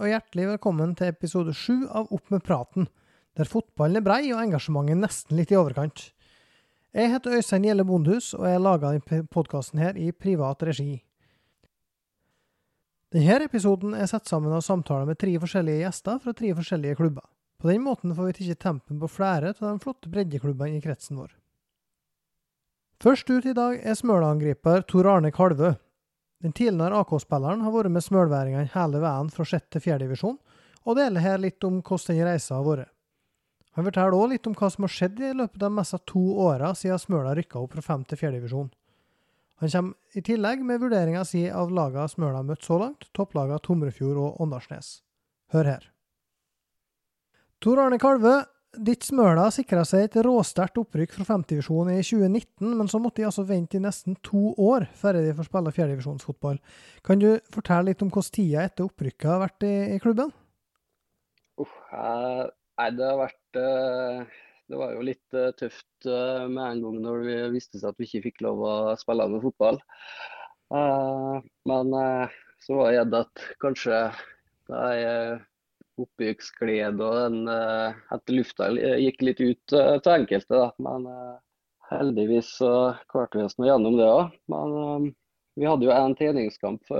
Og hjertelig velkommen til episode sju av Opp med praten, der fotballen er brei og engasjementet nesten litt i overkant. Jeg heter Øystein Gjelle Bondhus, og jeg laga denne podkasten her i privat regi. Denne episoden er satt sammen av samtaler med tre forskjellige gjester fra tre forskjellige klubber. På den måten får vi tatt tempen på flere av de flotte breddeklubbene i kretsen vår. Først ut i dag er Smøla-angriper Tor Arne Kalvø. Den tidligere AK-spilleren har vært med smølværingene hele veien fra 6. til 4. divisjon, og deler her litt om hvordan den reisa har vært. Han forteller òg litt om hva som har skjedd i løpet av mest av to åra siden Smøla rykka opp fra 5. til 4. divisjon. Han kommer i tillegg med vurderinga si av laga Smøla har møtt så langt, topplaga Tomrefjord og Åndalsnes. Hør her. Tor Arne Kalvø, ditt Smøla sikra seg et råsterkt opprykk fra femtedivisjon i 2019, men så måtte de altså vente i nesten to år før de får spille fjerdedivisjonsfotball. Kan du fortelle litt om hvordan tida etter opprykket har vært i, i klubben? Uh, nei, det har vært uh, Det var jo litt uh, tøft uh, med en gang når vi visste at vi ikke fikk lov å spille med fotball. men så var redd at kanskje det er oppbyggsglede og den at lufta gikk litt ut til enkelte. Da. Men heldigvis så klarte vi oss nå gjennom det òg. Men vi hadde jo en treningskamp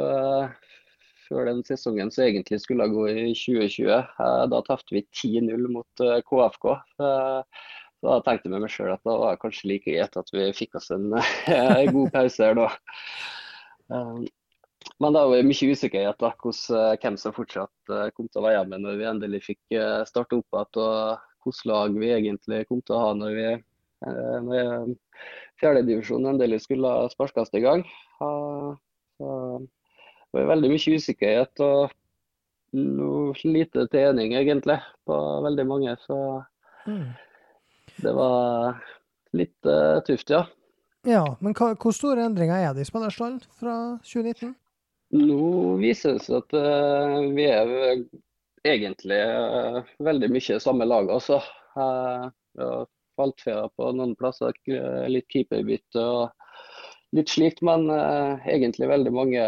før den sesongen som egentlig skulle gå i 2020. Eh, da tapte vi 10-0 mot eh, KFK. Eh, så da tenkte jeg med meg sjøl at det var kanskje like greit at vi fikk oss en god pause her da. Men det var mye usikkerhet da, hvem som fortsatt kom til å være hjemme når vi endelig fikk starte opp igjen. Og hvilket lag vi egentlig kom til å ha når vi når fjerdedivisjonen endelig skulle sparkes i gang. Så det var veldig mye usikkerhet og lite trening egentlig på veldig mange. Så mm. det var litt tøft, ja. Ja, men hva, hvor store endringer er det i spillerstallen fra 2019? Nå viser det seg at uh, vi er egentlig uh, veldig mye samme lag. Altså. Uh, vi har falt fra på noen plasser, litt keeperbytte og litt slikt. Men egentlig veldig mange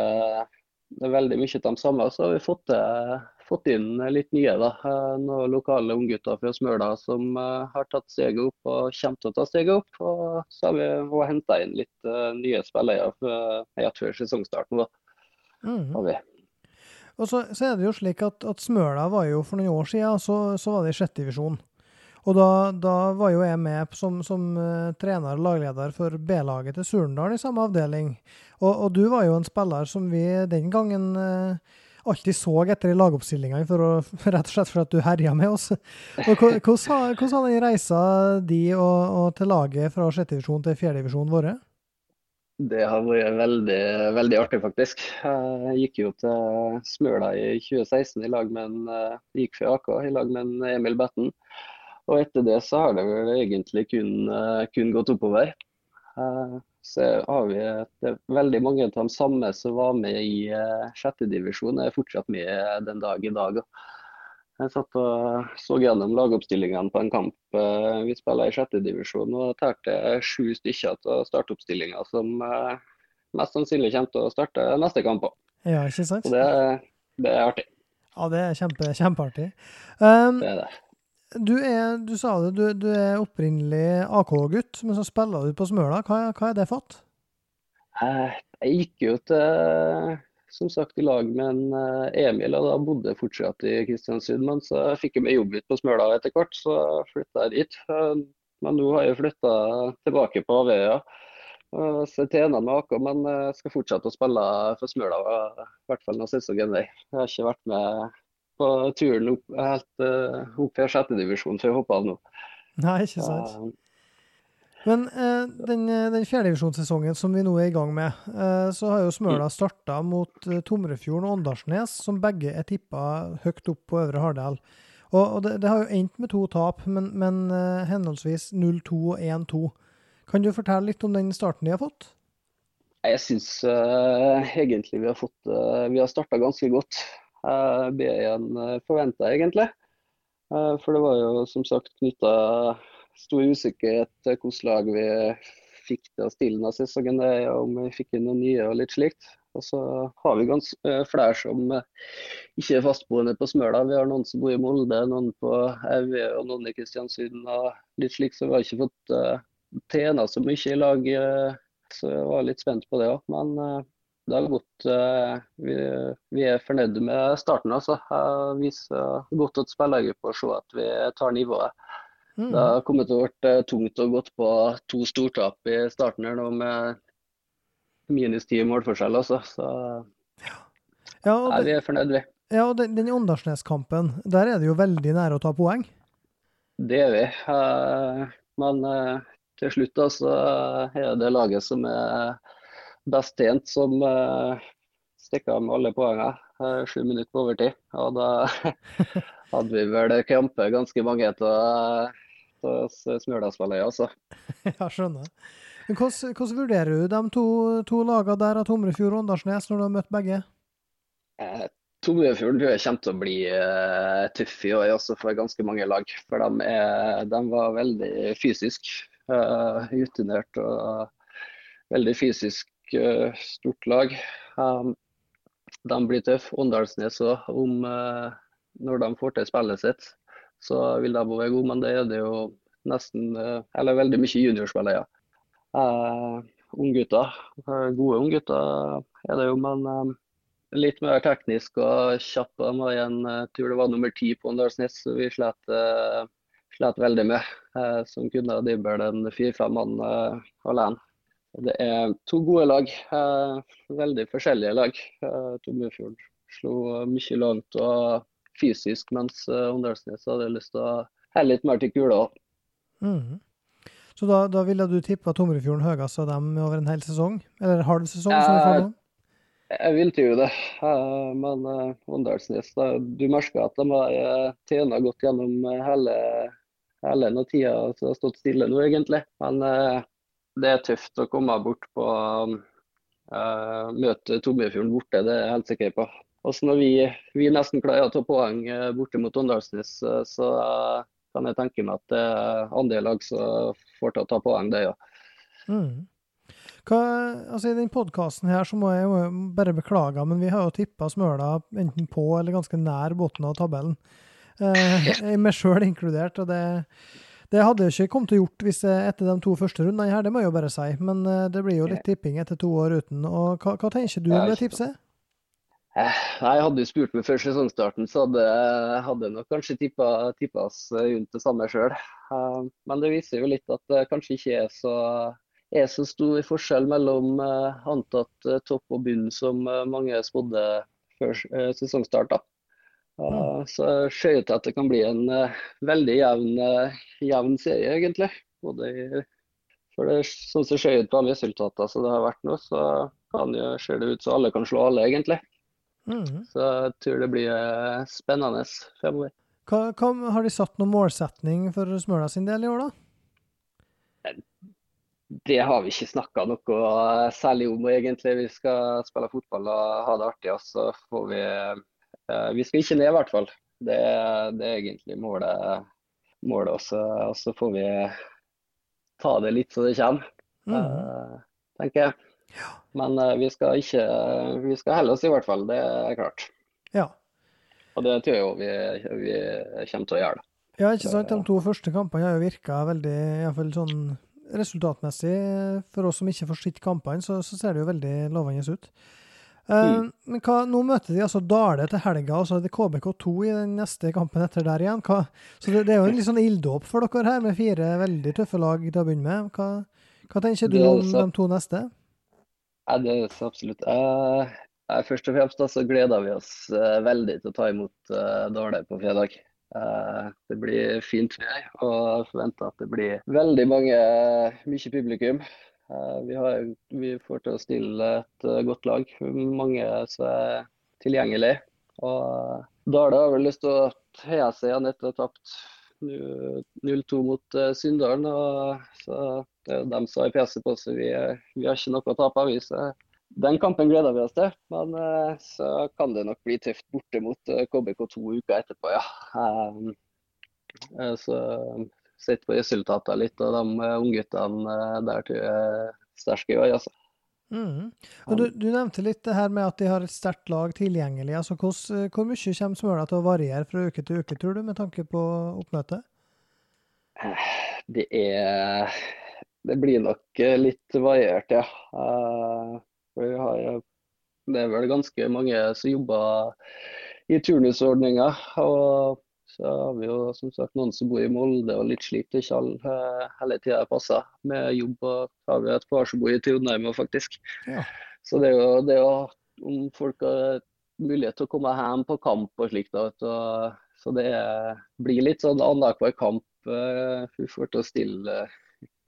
det er veldig mye av de samme. Så har vi fått, fått inn litt nye. da. Eh, noen lokale unggutter fra Smøla som har tatt steget opp og kommer til å ta steget opp. Og så har vi henta inn litt nye spillere før sesongstarten. da. Mm. Har det. Og så, så, er det jo slik at, at, Smøla var jo for noen år siden, så, så var det i sjette divisjon. Og da, da, var jo jeg med som, som uh, trener og lagleder for B-laget til Surndal i samme avdeling. Og, og, du var jo en spiller som vi den gangen uh, alltid så etter i lagoppstillingene, for å, rett og slett for at du herja med oss. Og Hvordan har den reisa di og, og, til laget fra sjette divisjon til fjerde divisjon vært? Det har vært veldig, veldig artig, faktisk. Jeg gikk jo til Smøla i 2016 i lag med en, eh, gikk fra AK i lag med en Emil Betten. Og etter det så har det vel egentlig kun, eh, kun gått oppover. Eh, så har vi det veldig mange av de samme som var med i sjettedivisjon, sjette divisjon, er fortsatt med den dag i dag. Jeg satt og så gjennom lagoppstillingene på en kamp vi spiller i sjette divisjon, og talte sju stykker av startoppstillinga som mest sannsynlig kommer til å starte neste kamp òg. Ja, ikke sant? Så det, det, er artig. Ja, det er kjempe, kjempeartig. Um, det er det. Du, er, du sa det, du, du er opprinnelig AK-gutt, men så spiller du på Smøla. Hva, hva er det fått? Eh, jeg gikk jo til som sagt i lag med en eh, Emil, og da bodde jeg fortsatt i Kristiansund. Men så fikk jeg meg jobb ut på Smøla etter hvert, så flytta jeg dit. Eh, men nå har jeg flytta tilbake på Avøya. Så jeg meg med AK, men jeg skal fortsette å spille for Smøla, i hvert fall når sesongen er. Jeg har ikke vært med på turen opp, helt opp i sjettedivisjon før jeg hoppa av nå. Nei, ikke sant. Men eh, den, eh, den fjerdedivisjonssesongen som vi nå er i gang med, eh, så har jo Smøla mm. starta mot eh, Tomrefjorden og Åndalsnes, som begge er tippa høyt opp på Øvre Hardal. Og, og det, det, har jo endt med to tap, men, men eh, henholdsvis 0-2 og 1-2. Kan du fortelle litt om den starten de har fått? Jeg syns eh, egentlig vi har fått Vi har starta ganske godt. B1 eh, forventa, egentlig. For det var jo som sagt knytta stor usikkerhet til hvilket lag vi fikk til å stille denne sesongen, om vi fikk inn noen nye og litt slikt. Og så har vi eh, flere som eh, ikke er fastboende på Smøla. Vi har noen som bor i Molde, noen på Evje og noen i Kristiansund. og litt slik, Så vi har ikke fått uh, trena så mye i lag. Uh, så jeg var litt spent på det òg. Men uh, det har gått vi, vi, er fornøyde med starten. altså. Jeg viser godt at spillergruppa å se at vi tar nivået. Mm. Det har kommet til å vært tungt å gått på to stortap i starten her nå med minus ti målforskjell, altså. Så ja. Ja, Nei, vi er fornøyd, vi. Ja, og den, den Åndalsnes-kampen, der er det jo veldig nære å ta poeng? Det er vi. Uh, men uh, til slutt så er det laget som er best tjent, som stikker av med alle poengene. Sju minutter på overtid. Og da hadde vi vel krampe ganske mange av Smørdalsspillere, altså. ja, skjønner. Men hvordan, hvordan, vurderer du de to, to lagene der av Tomrefjord og Åndalsnes når du har møtt begge? Eh, Tomrefjord tror jeg kommer til å bli eh, tøff i år også for ganske mange lag. For de, er, de var veldig fysisk uh, rutinert og veldig fysisk uh, stort lag. Um, de blir tøffe. Åndalsnes òg, om uh, når de får til spillet sitt, så vil de være gode. Men det er det jo nesten, eller veldig mye juniorspillere. Uh, unggutter. Uh, gode unggutter er det jo, men uh, litt mer teknisk og kjapp. De var tror det var nummer ti på Åndalsnes, så vi slet, uh, slet veldig med. Uh, som kunne drible en fire-fem mann alene. Det er to gode lag. veldig forskjellige lag. Uh, Tommefjord slo mye langt og fysisk, mens Åndalsnes hadde lyst til å helle litt mer til kula. Mm. Så da, da ville du tippa Tomrefjorden høyest av dem over en hel sesong? Eller halv sesong, som vi får nå? Jeg vil tro det, men Åndalsnes Du merker at de har tjena godt gjennom hele, hele den tida som har stått stille nå, egentlig. Men det er tøft å komme bort på uh, møte Tomrefjorden borte, det er jeg helt sikker på. Også når vi, vi nesten klarer å ta poeng borte mot Åndalsnes, så kan jeg tenke meg at det er andre lag som får til å ta poeng, det, ja. Mm. Hva, altså I den podkasten her så må jeg jo bare beklage, men vi har jo tippa Smøla enten på eller ganske nær bunnen av tabellen. Eh, meg sjøl inkludert. og det, det hadde jeg ikke kommet til å gjort hvis jeg, etter de to første rundene her, det må jeg jo bare si. Men eh, det blir jo litt tipping etter to år uten. og Hva, hva tenker du om det tipset? Eh, jeg hadde jo spurt meg før sesongstarten, så hadde jeg nok kanskje tippa, oss rundt det samme sjøl. Eh, men det viser jo litt at det kanskje ikke er så, er så stor forskjell mellom eh, antatt topp og bunn som mange spådde før sesongstart. da. Så ser ut til at det kan bli en veldig jevn, jevn serie, egentlig. Både i, for det, Sånn som ser ut på alle resultater som det har vært nå, så kan jo, ser det ut som alle kan slå alle, egentlig. Mm. Så jeg tror det blir eh, spennende fremover. Hva, hva, har de satt noen målsetning for Smøla sin del i år, da? Det har vi ikke snakka noe eh, særlig om, egentlig. Vi skal spille fotball og ha det artig. Og så får vi eh, Vi skal ikke ned, i hvert fall. Det, det er egentlig målet. målet også. Og så får vi ta det litt så det kommer, mm. tenker jeg. Men uh, vi skal ikke Vi skal helle oss, i hvert fall. Det er klart. Ja. Og det tror jeg jo vi, vi kommer til å gjøre. Ja, ikke sant. De to første kampene har jo virka veldig iallfall sånn resultatmessig. For oss som ikke får sett kampene, så, så, ser det jo veldig lovende ut. Uh, mm. Men hva, nå møter de altså Dale til helga, og så er det KBK2 i den neste kampen etter der igjen. Hva, så det, det, er jo en litt sånn ilddåp for dere her, med fire veldig tøffe lag til å begynne med. Hva, hva tenker du om altså, de to neste? Ja, det er så absolutt. Uh, først og fremst da, så gleder vi oss uh, veldig til å ta imot uh, Dale på fredag. Uh, det blir fint vær og jeg forventer at det blir veldig mange, mye publikum. Vi, har, vi, får til å stille et godt lag. Mange som er tilgjengelig. Og Dale har vel lyst til å heie seg igjen etter å ha tapt 0-2 mot Sunndalen. Så det er jo dem som har PC på seg. Vi, vi, har ikke noe å tape. Vi, så den kampen gleder vi oss til. Men uh, så kan det nok bli tøft borte mot uh, eh, KBK to uker etterpå, ja. Um, uh, så sitter på resultatene litt, og de ungguttene der tror jeg er sterke i år, altså. Mm. Og du, du, nevnte litt det her med at de har et sterkt lag tilgjengelig. altså Hvor, hvor mye kommer Smøla til å variere fra uke til uke, tror du, med tanke på oppmøtet? Det er Det blir nok litt variert, ja. Har, det er vel ganske mange som jobber i turnusordninga. Og så har vi jo som sagt noen som bor i Molde og litt slik det ikke alle, hele tida passer med jobb. Og så har vi et par som bor i Trondheim faktisk. Ja. Så det er jo det å, om folk har mulighet til å komme hjem på kamp og slikt. Så det blir litt sånn annenhver kamp. Uh, vi får til å stille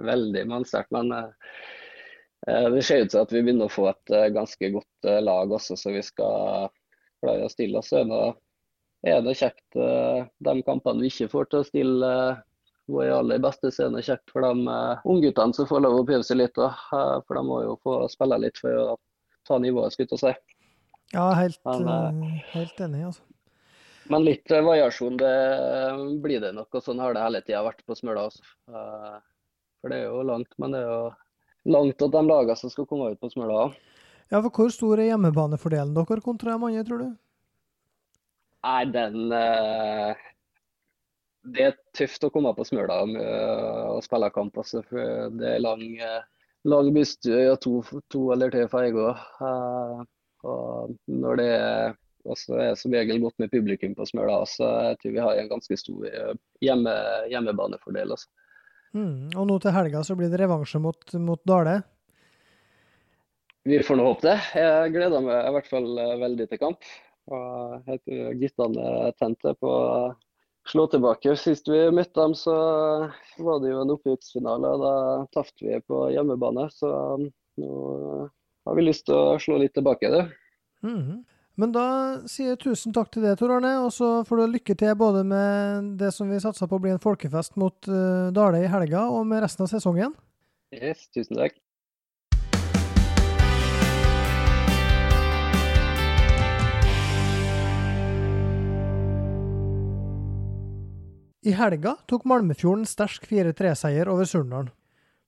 veldig sterkt. Men uh, det ser ut til at vi begynner å få et ganske godt lag også, så vi skal klare å stille oss. Så er det kjekt uh, de kampene vi ikke får til å stille vår våre aller beste, er kjekt for de uh, ungguttene som får lov å prøve seg litt. For de må jo få spille litt for å ta nivået, skulle jeg si. Ja, helt, men, helt enig, altså. Men litt variasjon det blir det nok, og sånn har det hele tida vært på Smøla. Altså. For det er jo langt, men det er jo langt at de lagene som skal komme ut på Smøla. Ja, for Hvor stor er hjemmebanefordelen dere kontra de andre, tror du? Nei, den uh, Det er tøft å komme på Smøla uh, og spille kamp. Altså, for det er lang, uh, lang bystue og to, to, eller tre ferger. og når det er, altså, er som regel godt med publikum på Smøla, så jeg tror vi har en ganske stor hjemme, hjemmebanefordel. Altså. Mm, og nå til helga så blir det revansje mot, mot Dale? Vi får nå håpe det. Jeg gleder meg i hvert fall veldig til kamp. Og guttene tente på å slå tilbake. Sist vi møtte dem, så var det jo en opprykksfinale. Da tapte vi på hjemmebane. Så nå har vi lyst til å slå litt tilbake. det. Mm -hmm. Men da sier jeg tusen takk til deg, Tor Arne. Og så får du lykke til både med det som vi satser på å bli en folkefest mot uh, Dale i helga, og med resten av sesongen. Yes, tusen takk. I helga tok Malmefjorden sterk 4-3-seier over Surndalen.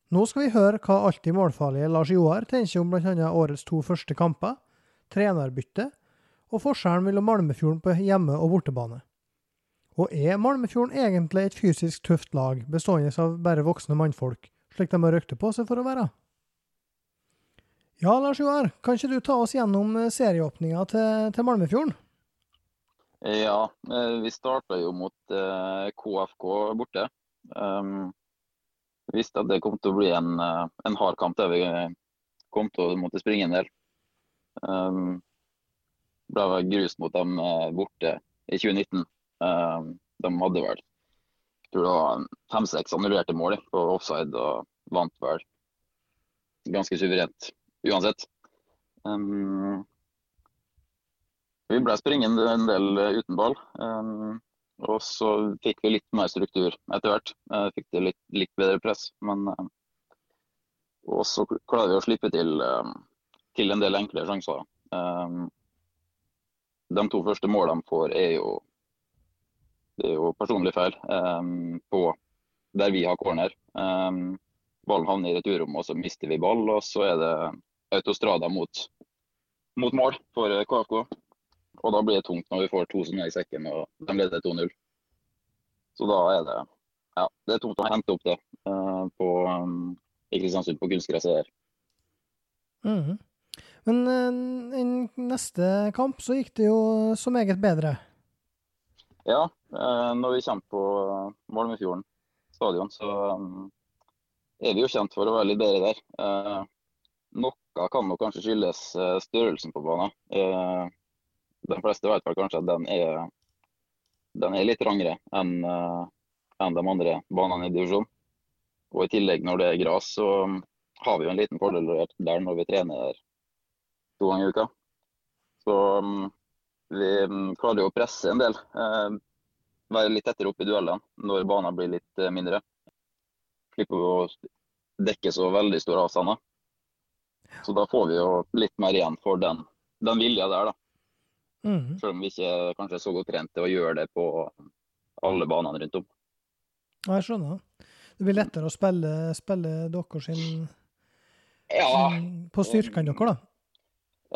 Nå skal vi høre hva alltid målfarlige Lars Joar tenker om bl.a. årets to første kamper, trenerbytte og forskjellen mellom Malmefjorden på hjemme- og bortebane. Og er Malmefjorden egentlig et fysisk tøft lag, bestående av bare voksne mannfolk, slik de har røkte på seg for å være? Ja, Lars Joar, kan ikke du ta oss gjennom serieåpninga til, til Malmefjorden? Ja, eh, vi starta jo mot KFK eh, borte. Um, visste at det kom til å bli en, eh, en hard kamp der vi kom til å måtte springe en del. Um, ble grus mot dem borte i 2019. Um, de hadde vel tror det var fem-seks annullerte mål på offside og vant vel ganske suverent uansett. Um, vi ble springende en del eh, uten ball. Um, og så fikk vi litt mer struktur etter hvert. Uh, fikk det litt, litt, bedre press. Men uh, Og så klarer vi å slippe til, uh, til en del enkle sjanser. Um, de to første målene de får, er jo, det er jo personlig feil på der vi har corner. Ballen havner i returrommet, og så mister vi ball. Og så er det autostrada mot, mot mål for KFK. Og da blir det tungt når vi får to som er i sekken og de leder 2-0. Så da er det ja, det er tungt å hente opp det uh, på, um, i Kristiansund på kunstgresset der. Mm. Men uh, i neste kamp så gikk det jo så meget bedre? Ja, uh, når vi kommer på Malmefjorden stadion, så um, er vi jo kjent for å være litt bedre der. noe kan nok kanskje skyldes størrelsen på banen de fleste vet vel kanskje at den er, den er litt rangere enn uh, enn de andre banene i divisjonen. Og I tillegg når det er gress, så har vi jo en liten fordel der når vi trener to ganger i uka. Så um, vi mm, klarer jo å presse en del. Uh, være litt tettere opp i duellene når banen blir litt uh, mindre. Slipper vi å dekke så veldig store avstander. Så da får vi jo litt mer igjen for den, den vilja der, da. Mm. Selv om vi ikke kanskje er så godt trent til å gjøre det på alle banene rundt om. Jeg skjønner. Det blir lettere å spille, spille deres Ja, sin på styrkene deres, da.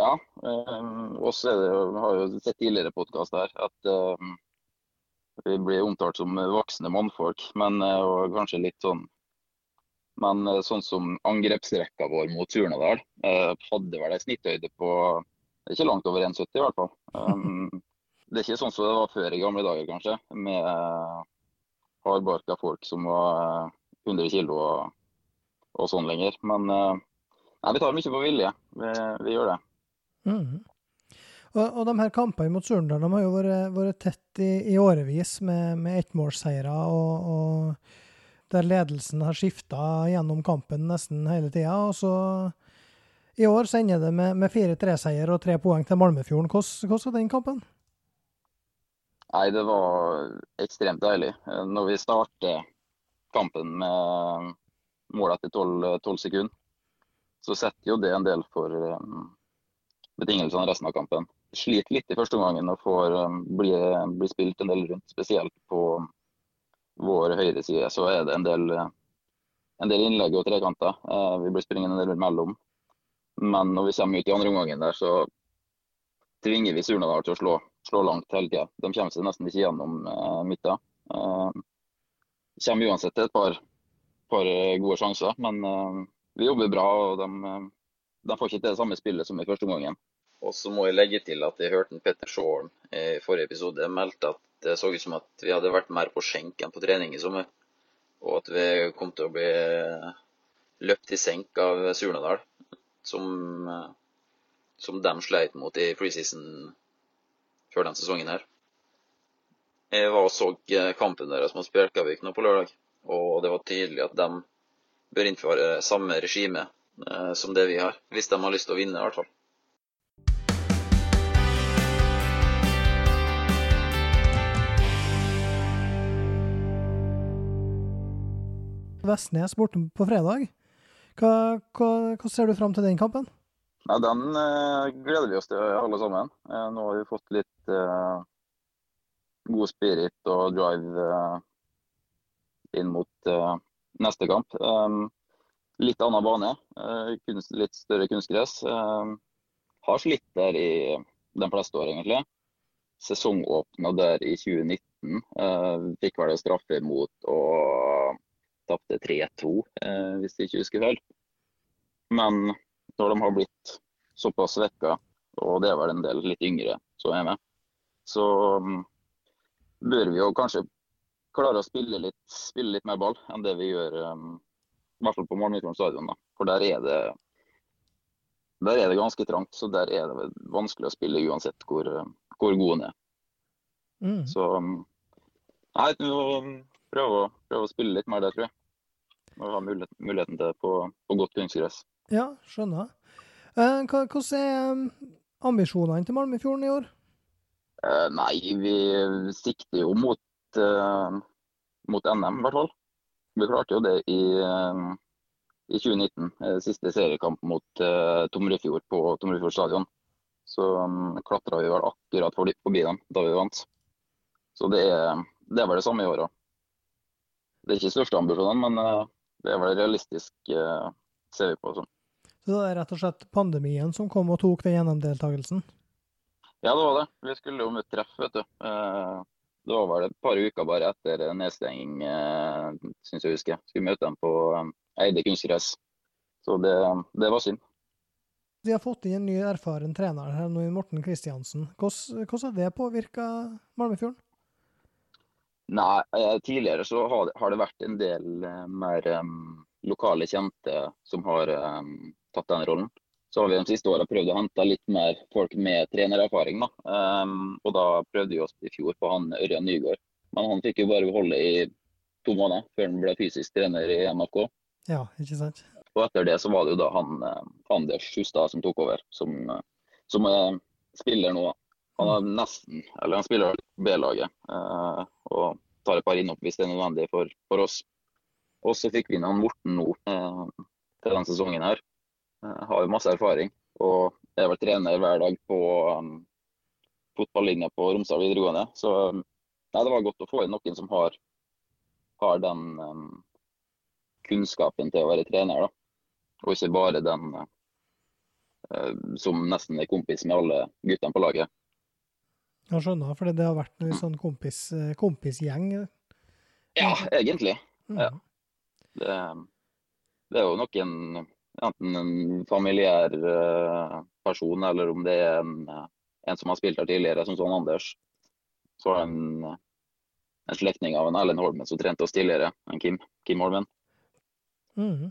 ja. Um, også er det vi har jo sett tidligere podkast her at um, vi blir omtalt som voksne mannfolk, men uh, og kanskje litt sånn Men sånn som angrepsrekka vår mot Surnadal uh, hadde vel ei snitthøyde på ikke langt over 1,70 i hvert fall. Um, det er ikke sånn som det var før i gamle dager, kanskje, med uh, hardbarka folk som var 100 kg og, og, sånn lenger. Men nei, vi tar mye på vilje. Vi, vi gjør det. Mm. Og, og, de her kampene mot Surndal har jo vært, vært tett i, i, årevis med, med ettmålsseire, og, og, der ledelsen har skifta gjennom kampen nesten hele tida. Og så i år så ender det med, med 4-3-seier og tre poeng til Malmefjorden. Hvordan, var den kampen? Nei, Det var ekstremt deilig. Når vi starter kampen med mål etter 12, 12 sekunder, så setter jo det en del for um, betingelsene resten av kampen. Sliter litt i første omgang og får um, bli, bli, spilt en del rundt. Spesielt på vår høyre side så er det en del, en del innlegg og trekanter. Uh, vi blir springende en del mellom. Men når vi kommer ut i andre omgangen der, så tvinger vi Surnadal til å slå, slå langt tida. De kommer seg nesten ikke gjennom eh, midten. Eh, kommer uansett til et par, par gode sjanser, men eh, vi jobber bra. og de, de får ikke til det samme spillet som i første omgangen. Og så må jeg legge til at jeg hørte Petter Shorn i forrige episode meldte at det så ut som at vi hadde vært mer på skjenk enn på trening i sommer. Og at vi kom til å bli løpt i senk av Surnadal, som, som de sleit mot i preseason før den sesongen her. Jeg var og så kampen deres mot Spjelkavik nå på lørdag, og det var tydelig at de bør innføre samme regime eh, som det vi har, hvis de har lyst til å vinne, i hvert fall. Vestnes borte på fredag. Hva, hva, hva, ser du fram til den kampen? Ja, Den eh, gleder vi oss til alle sammen. Eh, nå har vi fått litt eh, god spirit og drive eh, inn mot eh, neste kamp. Um, litt annen bane, eh, kunst, litt større kunstgress. har slitt der i de fleste år, egentlig. Sesongåpna der i 2019. fikk vel straffe imot og tapte 3-2, eh, hvis jeg ikke husker feil. Men når de har blitt såpass svekka, og det er vel en del litt yngre som er med, så um, bør vi jo kanskje klare å spille litt, spille litt mer ball enn det vi gjør, um, i hvert fall på Malmöfjorden stadion. Da. For der er, det, der er det ganske trangt, så der er det vanskelig å spille uansett hvor, hvor god en er. Mm. Så um, nei, vi må prøve, prøve å spille litt mer der, tror jeg når du har muligheten, muligheten til det på, på godt kunstgress. Ja, skjønner. Eh, hvordan er um, ambisjonene til Malmefjorden i år? Eh, nei, vi sikter jo mot, eh, mot NM, i hvert fall. Vi klarte jo det i, uh, i 2019. Siste seriekamp mot Tomrefjord på Tomrefjord stadion. Så um, klatra vi vel akkurat forbi dem da vi vant. Så det er, det er vel det samme i år òg. Det er ikke største ambisjonene, men det er vel realistisk, uh, ser vi på sånn. Så det er rett og slett pandemien som kom og tok den gjennomdeltakelsen? Ja, det var det. Vi skulle jo møte treff, vet du. Uh, det var vel et par uker bare etter nedstenging, uh, syns jeg husker. Skulle møte dem på Eide kunstgress. Så det, det, var synd. De har fått inn en ny erfaren trener her nå, Morten Kristiansen. Hvordan har det påvirka Malmefjorden? Nei, eh, tidligere så har det, vært en del uh, mer lokale kjente som har tatt den rollen. Så har vi de siste åra prøvd å hente litt mer folk med trenererfaring. Da. Og da prøvde vi oss i fjor på han Ørjan Nygaard. Men han fikk jo bare beholde i to måneder før han ble fysisk trener i MFK. Ja, ikke sant? Og etter det så var det jo da han Anders Hustad som tok over, som, som er spiller nå. Han er nesten, eller han spiller B-laget eh, og tar et par innopp hvis det er nødvendig for, for oss. Og så fikk vi inn han Morten nå eh, til denne sesongen her. Eh, har jo masse erfaring og er vel trener hver dag på um, fotballinja på Romsdal videregående. Så um, nei, det var godt å få inn noen som har, har den um, kunnskapen til å være trener. da. og ikke bare den uh, som nesten er kompis med alle guttene på laget. Jeg skjønner, for det har vært en sånn kompis, eh, kompisgjeng. Ja, egentlig. Mm. Ja. Det, det er jo nok en enten en familiær eh, person, eller om det er en, eh, en som har spilt her tidligere, som sånn Anders. Så er en, en slektning av en Erlend Holmen som trente oss tidligere, en Kim, Kim Holmen. Mhm.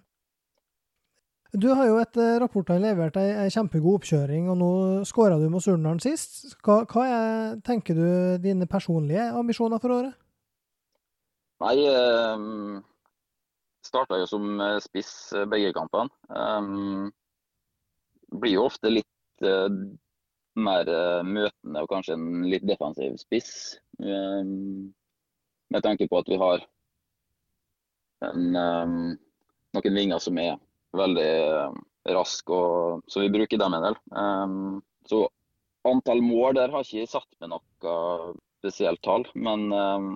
Du har jo etter rapportene levert ei, kjempegod oppkjøring, og nå skåra du mot Surnadal sist. Hva, hva er, tenker du, dine personlige ambisjoner for året? Nei, eh, starta jo som eh, spiss eh, begge kampene. Um, blir jo ofte litt eh, mer eh, møtende og kanskje en litt defensiv spiss. Um, med tanke på at vi har en, um, noen vinger som er veldig rask, raske, og, så vi bruker dem en del. Um, så antall mål der har ikke satt med noe spesielt tall, men um,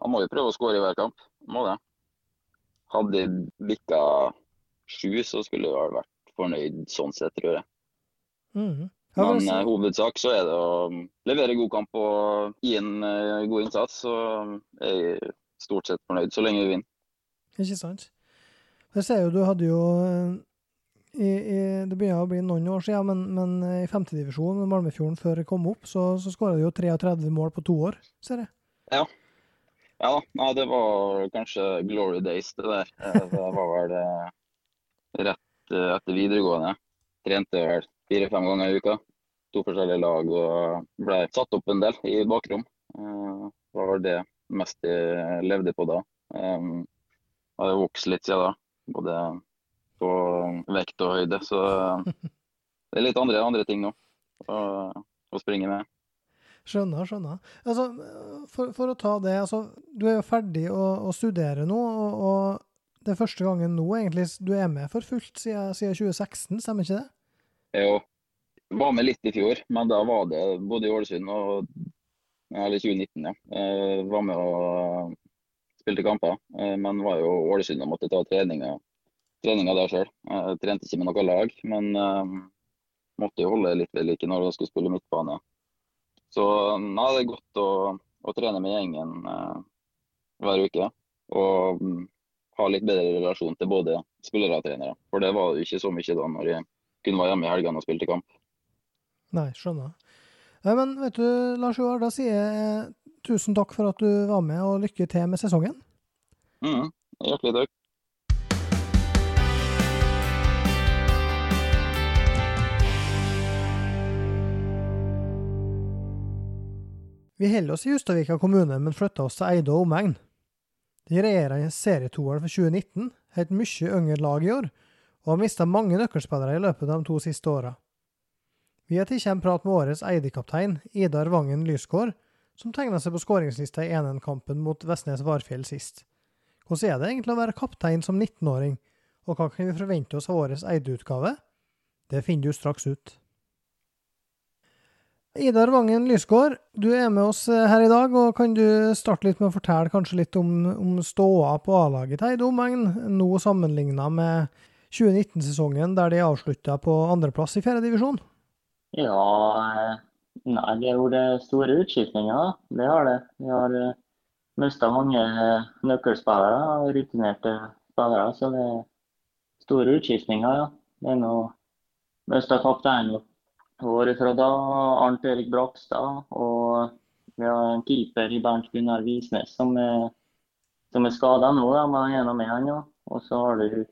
han må jo prøve å skåre i hver kamp. Må det. Hadde jeg bikka sju, så skulle jeg vel vært fornøyd sånn sett, tror jeg. Mm. Ja, Men eh, hovedsak så er det å levere god kamp og gi en uh, god innsats. Så er jeg stort sett fornøyd så lenge vi vinner. Ikke sant? Jeg ser jo du hadde jo eh, i, i, Det begynner å bli noen år siden, men, men eh, i femtedivisjon, Malmefjorden, før jeg kom opp, så, så skåra du jo 33 mål på to år, ser jeg. Ja da, nei, det var kanskje glory days, det der. Eh, Det var vel rett etter videregående. Trente vel fire-fem ganger i uka. To forskjellige lag og ble satt opp en del i bakrom. Det var vel det mest jeg levde på da. Jeg har vokst litt siden da, både på vekt og høyde. Så det er litt andre, andre ting nå å, å springe med. Skjønner, skjønner. Altså, for, for å ta det, altså, du er jo ferdig å, å studere nå, og, og det er første gangen nå egentlig du er med for fullt siden, siden 2016, stemmer ikke det? Jeg var med litt i fjor, men da var det både i Ålesund og Eller 2019, ja. Jeg var med og spilte kamper, eh, men var jo Ålesund og måtte ta treninga, treninga der sjøl. Trente ikke med noe lag, men eh, måtte jo holde litt ved like når jeg skulle spille midtbane. Så nei, det er godt å, å trene med gjengen eh, hver uke. Og mm, ha litt bedre relasjon til både spillere og trenere. For det var jo ikke så mye da når jeg kun var hjemme i helgene og spilte kamp. Nei, skjønner. Men vet du, Lars Joar, da sier jeg tusen takk for at du var med, og lykke til med sesongen. Mm, hjertelig takk. Vi holder oss i Justavika kommune, men flytter oss til Eide og omegn. De regjerende serietoeren for 2019 har et mye yngre lag i år, og har mista mange nøkkelspillere i løpet av de to siste åra. Vi har tatt en prat med årets Eide-kaptein, Idar Vangen Lysgård, som tegna seg på skåringslista i 1-1-kampen mot Vestnes Varfjell sist. Hvordan er det egentlig å være kaptein som 19-åring, og hva kan vi forvente oss av årets Eide-utgave? Det finner du straks ut. Idar Vangen Lysgård, du er med oss eh, her i dag, og kan du starte litt med å fortelle kanskje litt om, om ståa på A-laget til Eide omegn, nå sammenligna med 2019-sesongen, der de avslutta på andreplass i fjerde divisjon? Ja, eh, nei, det jo det store utskiftninger. Det har det. Vi har uh, mista mange eh, nøkkelspillere og rutinerte spillere, så det er store utskiftninger, ja. Det er nå mista kapteinen vår fra da, Arnt Erik Brakstad, og vi har en keeper i Bernt Gunnar Visnes som er, som er skada nå, da, men han er med, han jo. Og så har du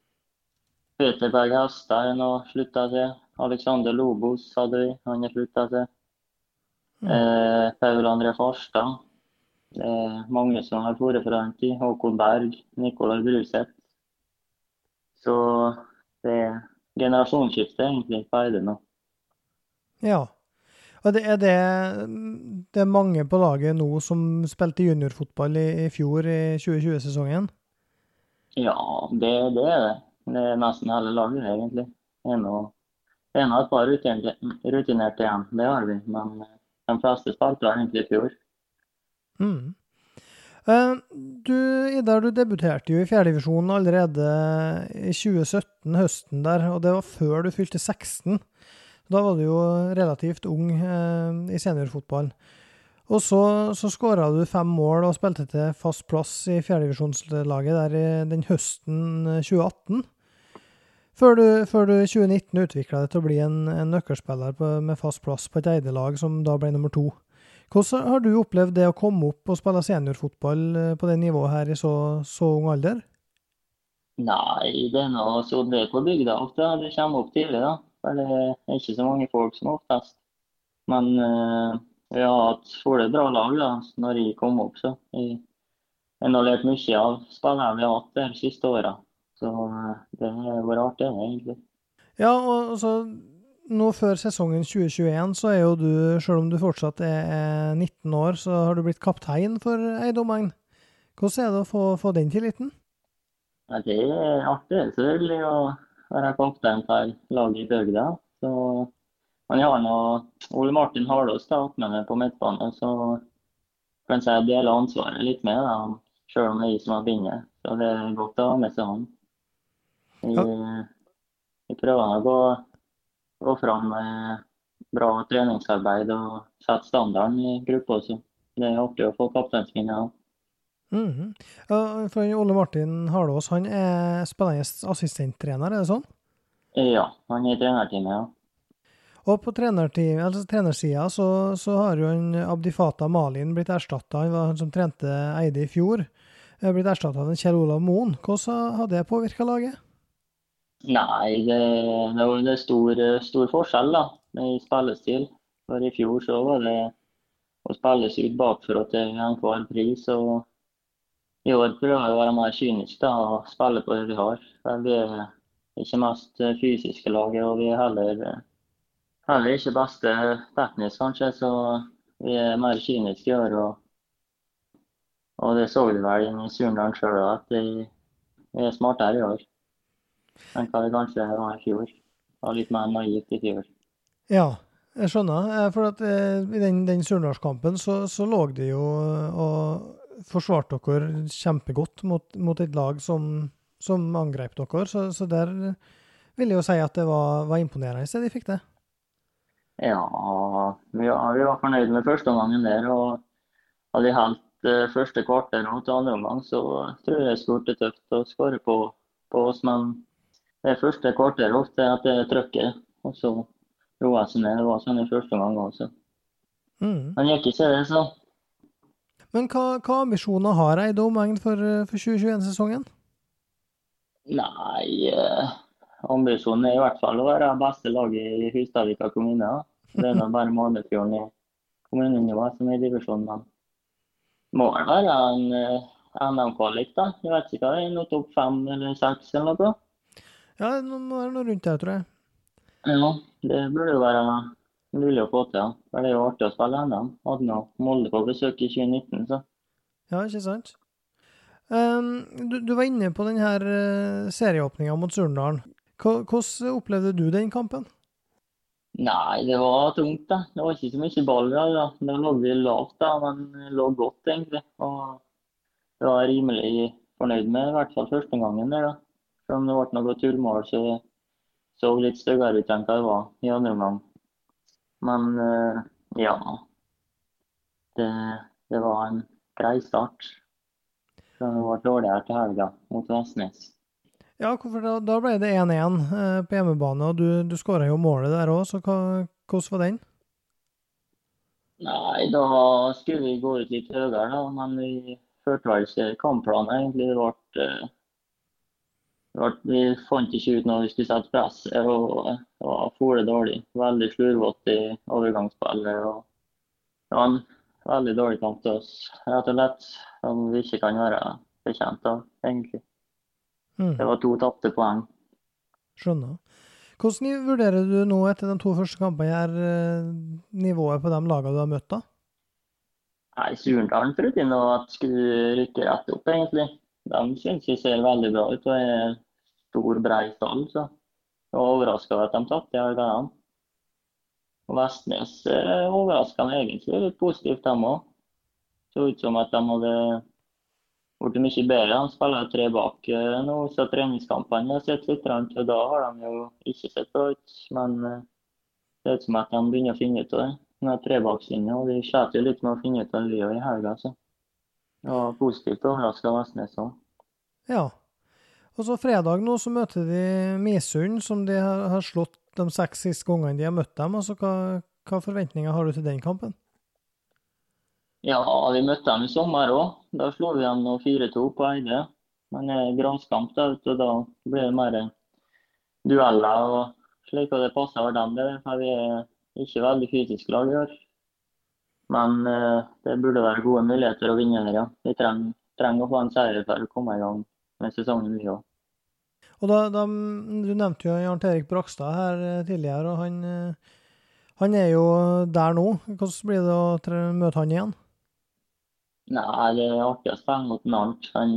Peter Berg Hestad, han har slutta til. Alexander Lobos hadde vi, han har slutta til. Mm. Eh, Paul André Farstad. Det er mange som har vært fra den tid. Håkon Berg, Nicolai Bruseth. Så det er generasjonsskifte egentlig ferdig nå. Ja. Og det er det Det er mange på laget nå som spilte juniorfotball i, i fjor, i 2020-sesongen? Ja, det, det er det. Det er nesten hele laget, egentlig. Det er nå et par rutinerte igjen, det har vi. Men de fleste spilte egentlig i fjor. Mm. Eh, Du, Idar, du debuterte jo i fjerdedivisjonen allerede i 2017, høsten der, og det var før du fylte 16. Da var du jo relativt ung eh, i seniorfotballen. Og så, så skåra du fem mål og spilte til fast plass i fjerdedivisjonslaget der i den høsten eh, 2018. Før du, før du 2019 utvikla deg til å bli en, en nøkkelspiller på, med fast plass på et Eide-lag som da ble nummer to. Hvordan har du opplevd det å komme opp og spille seniorfotball eh, på det nivået her i så, så ung alder? Nei, det er nå sånn det er på bygda ofte. Det kommer opp tidlig, da. For det er ikke så mange folk som oftest. Men eh, vi har hatt veldig bra lag da, når jeg kom opp. så. Jeg jeg har lært mye av spillerne vi har hatt de siste åra. Så eh, det har vært artig, det, egentlig. Ja, og så nå før sesongen 2021 så er jo du, selv om du fortsatt er er 19 år, så har du blitt kaptein for Eidomegn. Hvordan er det å få, få den tilliten? Ja, det er artig selvfølgelig å være kaptein for laget i bygda. Så men jeg har nå Ole Martin Harlås da, med meg på midtbanen, så kan jeg deler ansvaret litt med ham, selv om det er jeg som har bindet. Så det er godt å ha med seg han. Jeg prøver å gå, fram med bra treningsarbeid og sette standarden i gruppa også. Det er artig å få kapteinspinnet av. Mhm. Ja, For Ole Martin Harlås han er spennende assistenttrener, er det sånn? Ja, han er i trenerteamet, ja. Og på altså trenersida så, så har jo en Abdifata Malin blitt erstatta. Han var han som trente Eide i fjor. Er blitt erstatta av en Kjell Olav Moen. Hvordan har det påvirka laget? Nei, det, det, det er stor, stor forskjell da, i spillestil. For i fjor så var det å spille seg ut bakfra til enhver pris. Og i år prøver jeg å være mer kynisk da, og spille på det vi har. Vi er ikke mest fysiske laget, og vi er heller, heller ikke beste teknisk, kanskje. Så vi er mer kyniske i år. Og, og det så vi vel i Surndalen sjøl at vi er smartere i år hva det kanskje var i fjor. Det var litt mer naivt i fjor. Ja, jeg skjønner. Eh, For at eh, i den, den Surnadalskampen så, så lå de jo og forsvarte dere kjempegodt mot, mot et lag som, som angrep dere. Så, så der vil jeg jo si at det var, var imponerende det de fikk det. Ja, vi vi var fornøyd med første omgangen der. og Hadde helt eh, første kvarter og til andre omgang, så tror jeg det skulle blitt tøft å skåre på, på oss. Men det første kvarter ofte at det er trøkket, og så roer seg ned. Det var sånn i første omgang også. Mm. Han gikk ikke det, så. Men hva, hva ambisjoner har Eide Omegn for, eh, for 2021-sesongen? Nei, eh, ambisjonen er i hvert fall å være beste laget i Hustadvika kommune. da. Det er nå bare Malefjorden i kommunenivå som er i divisjonen. Men må vel være en eh, NM-kvalik, da. Jeg vet ikke hva det er, topp fem eller seks eller noe. Ja, nå må det noe rundt der, tror jeg. Ja, det burde jo være mulig å få til. ja. For det er jo artig å spille NM. Hadde nå Molde på besøk i 2019, så. Ja, ikke sant? Um, du, du var inne på denne uh, serieåpninga mot Surndalen. Hvordan opplevde du den kampen? Nei, det var tungt, da. Det var ikke så mye ball. Ja, da. Da lå vi lavt, da, men det lå godt, egentlig. Og jeg var rimelig fornøyd med i hvert fall første gangen der, da. Selv om det ble noe tullmål, så så litt styggere ut enn hva det var i andre omgang. Men uh, ja. Det, det var en grei start. Så det ble dårligere til helga mot Vestnes. Ja, da, da ble det 1-1 eh, på hjemmebane, og du, du skåra jo målet der òg, så hva, hvordan var den? Nei, da skulle vi gå ut litt høyere, da, men vi førte vel ikke kampplanen egentlig. Det ble, eh, det ble, vi fant ikke ut når vi skulle sette press, og det var fole dårlig. Veldig slurvete i overgangsspillet. og Det var en veldig dårlig kamp til oss, rett og slett. Som vi ikke kan være bekjent av, egentlig. Mm, Det var to tapte poeng. skjønner. Hvordan vurderer du nå etter de to første kampene her, eh, nivået på de lagene du har møtt, da? Nei, Surndalen trodde jeg nå at skulle rykke rett opp, egentlig. De syns jeg ser veldig bra ut og er stor, brei stall. Så jeg var overraska over at de tapte i Argaran. Og Vestnes eh, overraska meg egentlig litt positivt, dem òg. Så ut som at de hadde blitt mye bedre. De spiller tre bak eh, nå, så treningskampene har sett litt rundt, og da har de jo ikke sett bra ut. Men eh, det er ut som at de begynner å finne ut av det. Med trebakslinja, og de sliter jo litt med å finne ut av det i helga. så. Det positivt. overraska Vestnes òg. Ja. Og så fredag nå så møter de Misund, som de har, slått de seks siste gangene de har møtt dem. Altså, hva, hva forventninger har du til den kampen? Ja, vi møtte dem i sommer òg. Da slo vi dem 4-2 på Eide. Men det er granskamp, da, og da blir det mer dueller og slik, og det passer for dem. Det, for vi er ikke veldig fysisk lag i år. Men eh, det burde være gode muligheter å vinne her, ja. Vi trenger, trenger å få en seier for å komme i gang med sesongen, vi òg. Og da, da, Du nevnte jo Jan Erik Brakstad her eh, tidligere, og han, eh, han er jo der nå. Hvordan blir det å møte han igjen? Nei, det er artig å spille mot Arnt. Han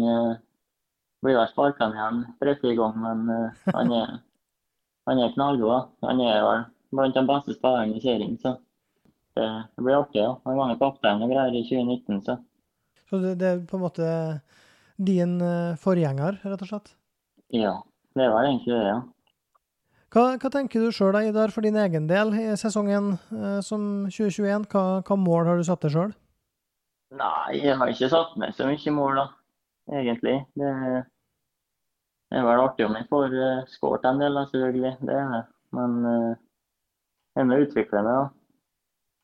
blir vel sparka igjen en tre-fire ganger, men han er, han er knallgod. Han er vel blant de beste spillerne i serien, så det, det blir artig. ja. Han var jo kaptein og greier i 2019, så Så det, det er på en måte din eh, forgjenger, rett og slett? ja. Det vel egentlig det, ja. Hva, hva tenker du sjøl, Idar, for din egen del i sesongen eh, som 2021? Hva, hva mål har du satt deg sjøl? Nei, jeg har ikke satt meg så mye mål, da, egentlig. Det, det er vel artig om jeg får uh, skåret en del, selvfølgelig. Det er det. Men uh, jeg må utvikle meg, da.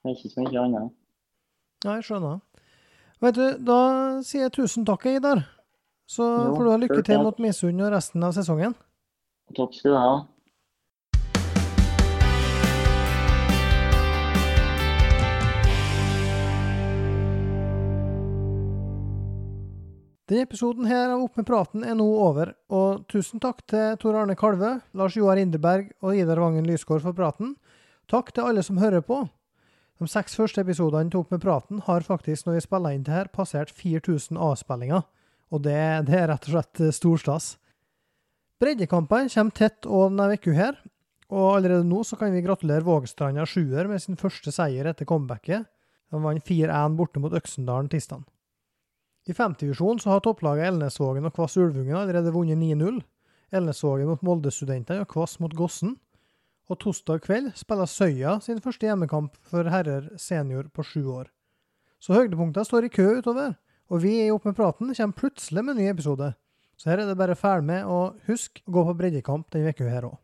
Det er ikke så mye annet. Ja, jeg skjønner. Vet du, da sier jeg tusen takk, Idar. Så Jo, får du ha lykke til mot Misund og resten av sesongen. Takk skal du ha. Denne episoden her av Opp med praten er nå over, og tusen takk til Tor Arne Kalve, Lars Joar Indeberg og Idar Vangen Lysgård for praten. Takk til alle som hører på. De seks første episodene tok med praten har faktisk, når vi spiller inn det her, passert 4000 avspillinger, og det, det er rett og slett eh, stor stas. Breddekampene kommer tett og denne uka her, og allerede nå så kan vi gratulere Vågstranda sjuer med sin første seier etter comebacket. De vant 4-1 borte mot Øksendalen tirsdag. I femtedivisjon så har topplaget Elnesvågen og Kvass Ulvungen allerede vunnet 9-0. Elnesvågen mot Molde-studentene og Kvass mot Gossen. Og torsdag kveld spiller Søya sin første hjemmekamp for herrer senior på sju år. Så høydepunktene står i kø utover, og vi i Opp med praten kommer plutselig med en ny episode. Så her er det bare ferdig med, og husk å gå på breddekamp denne uka her òg.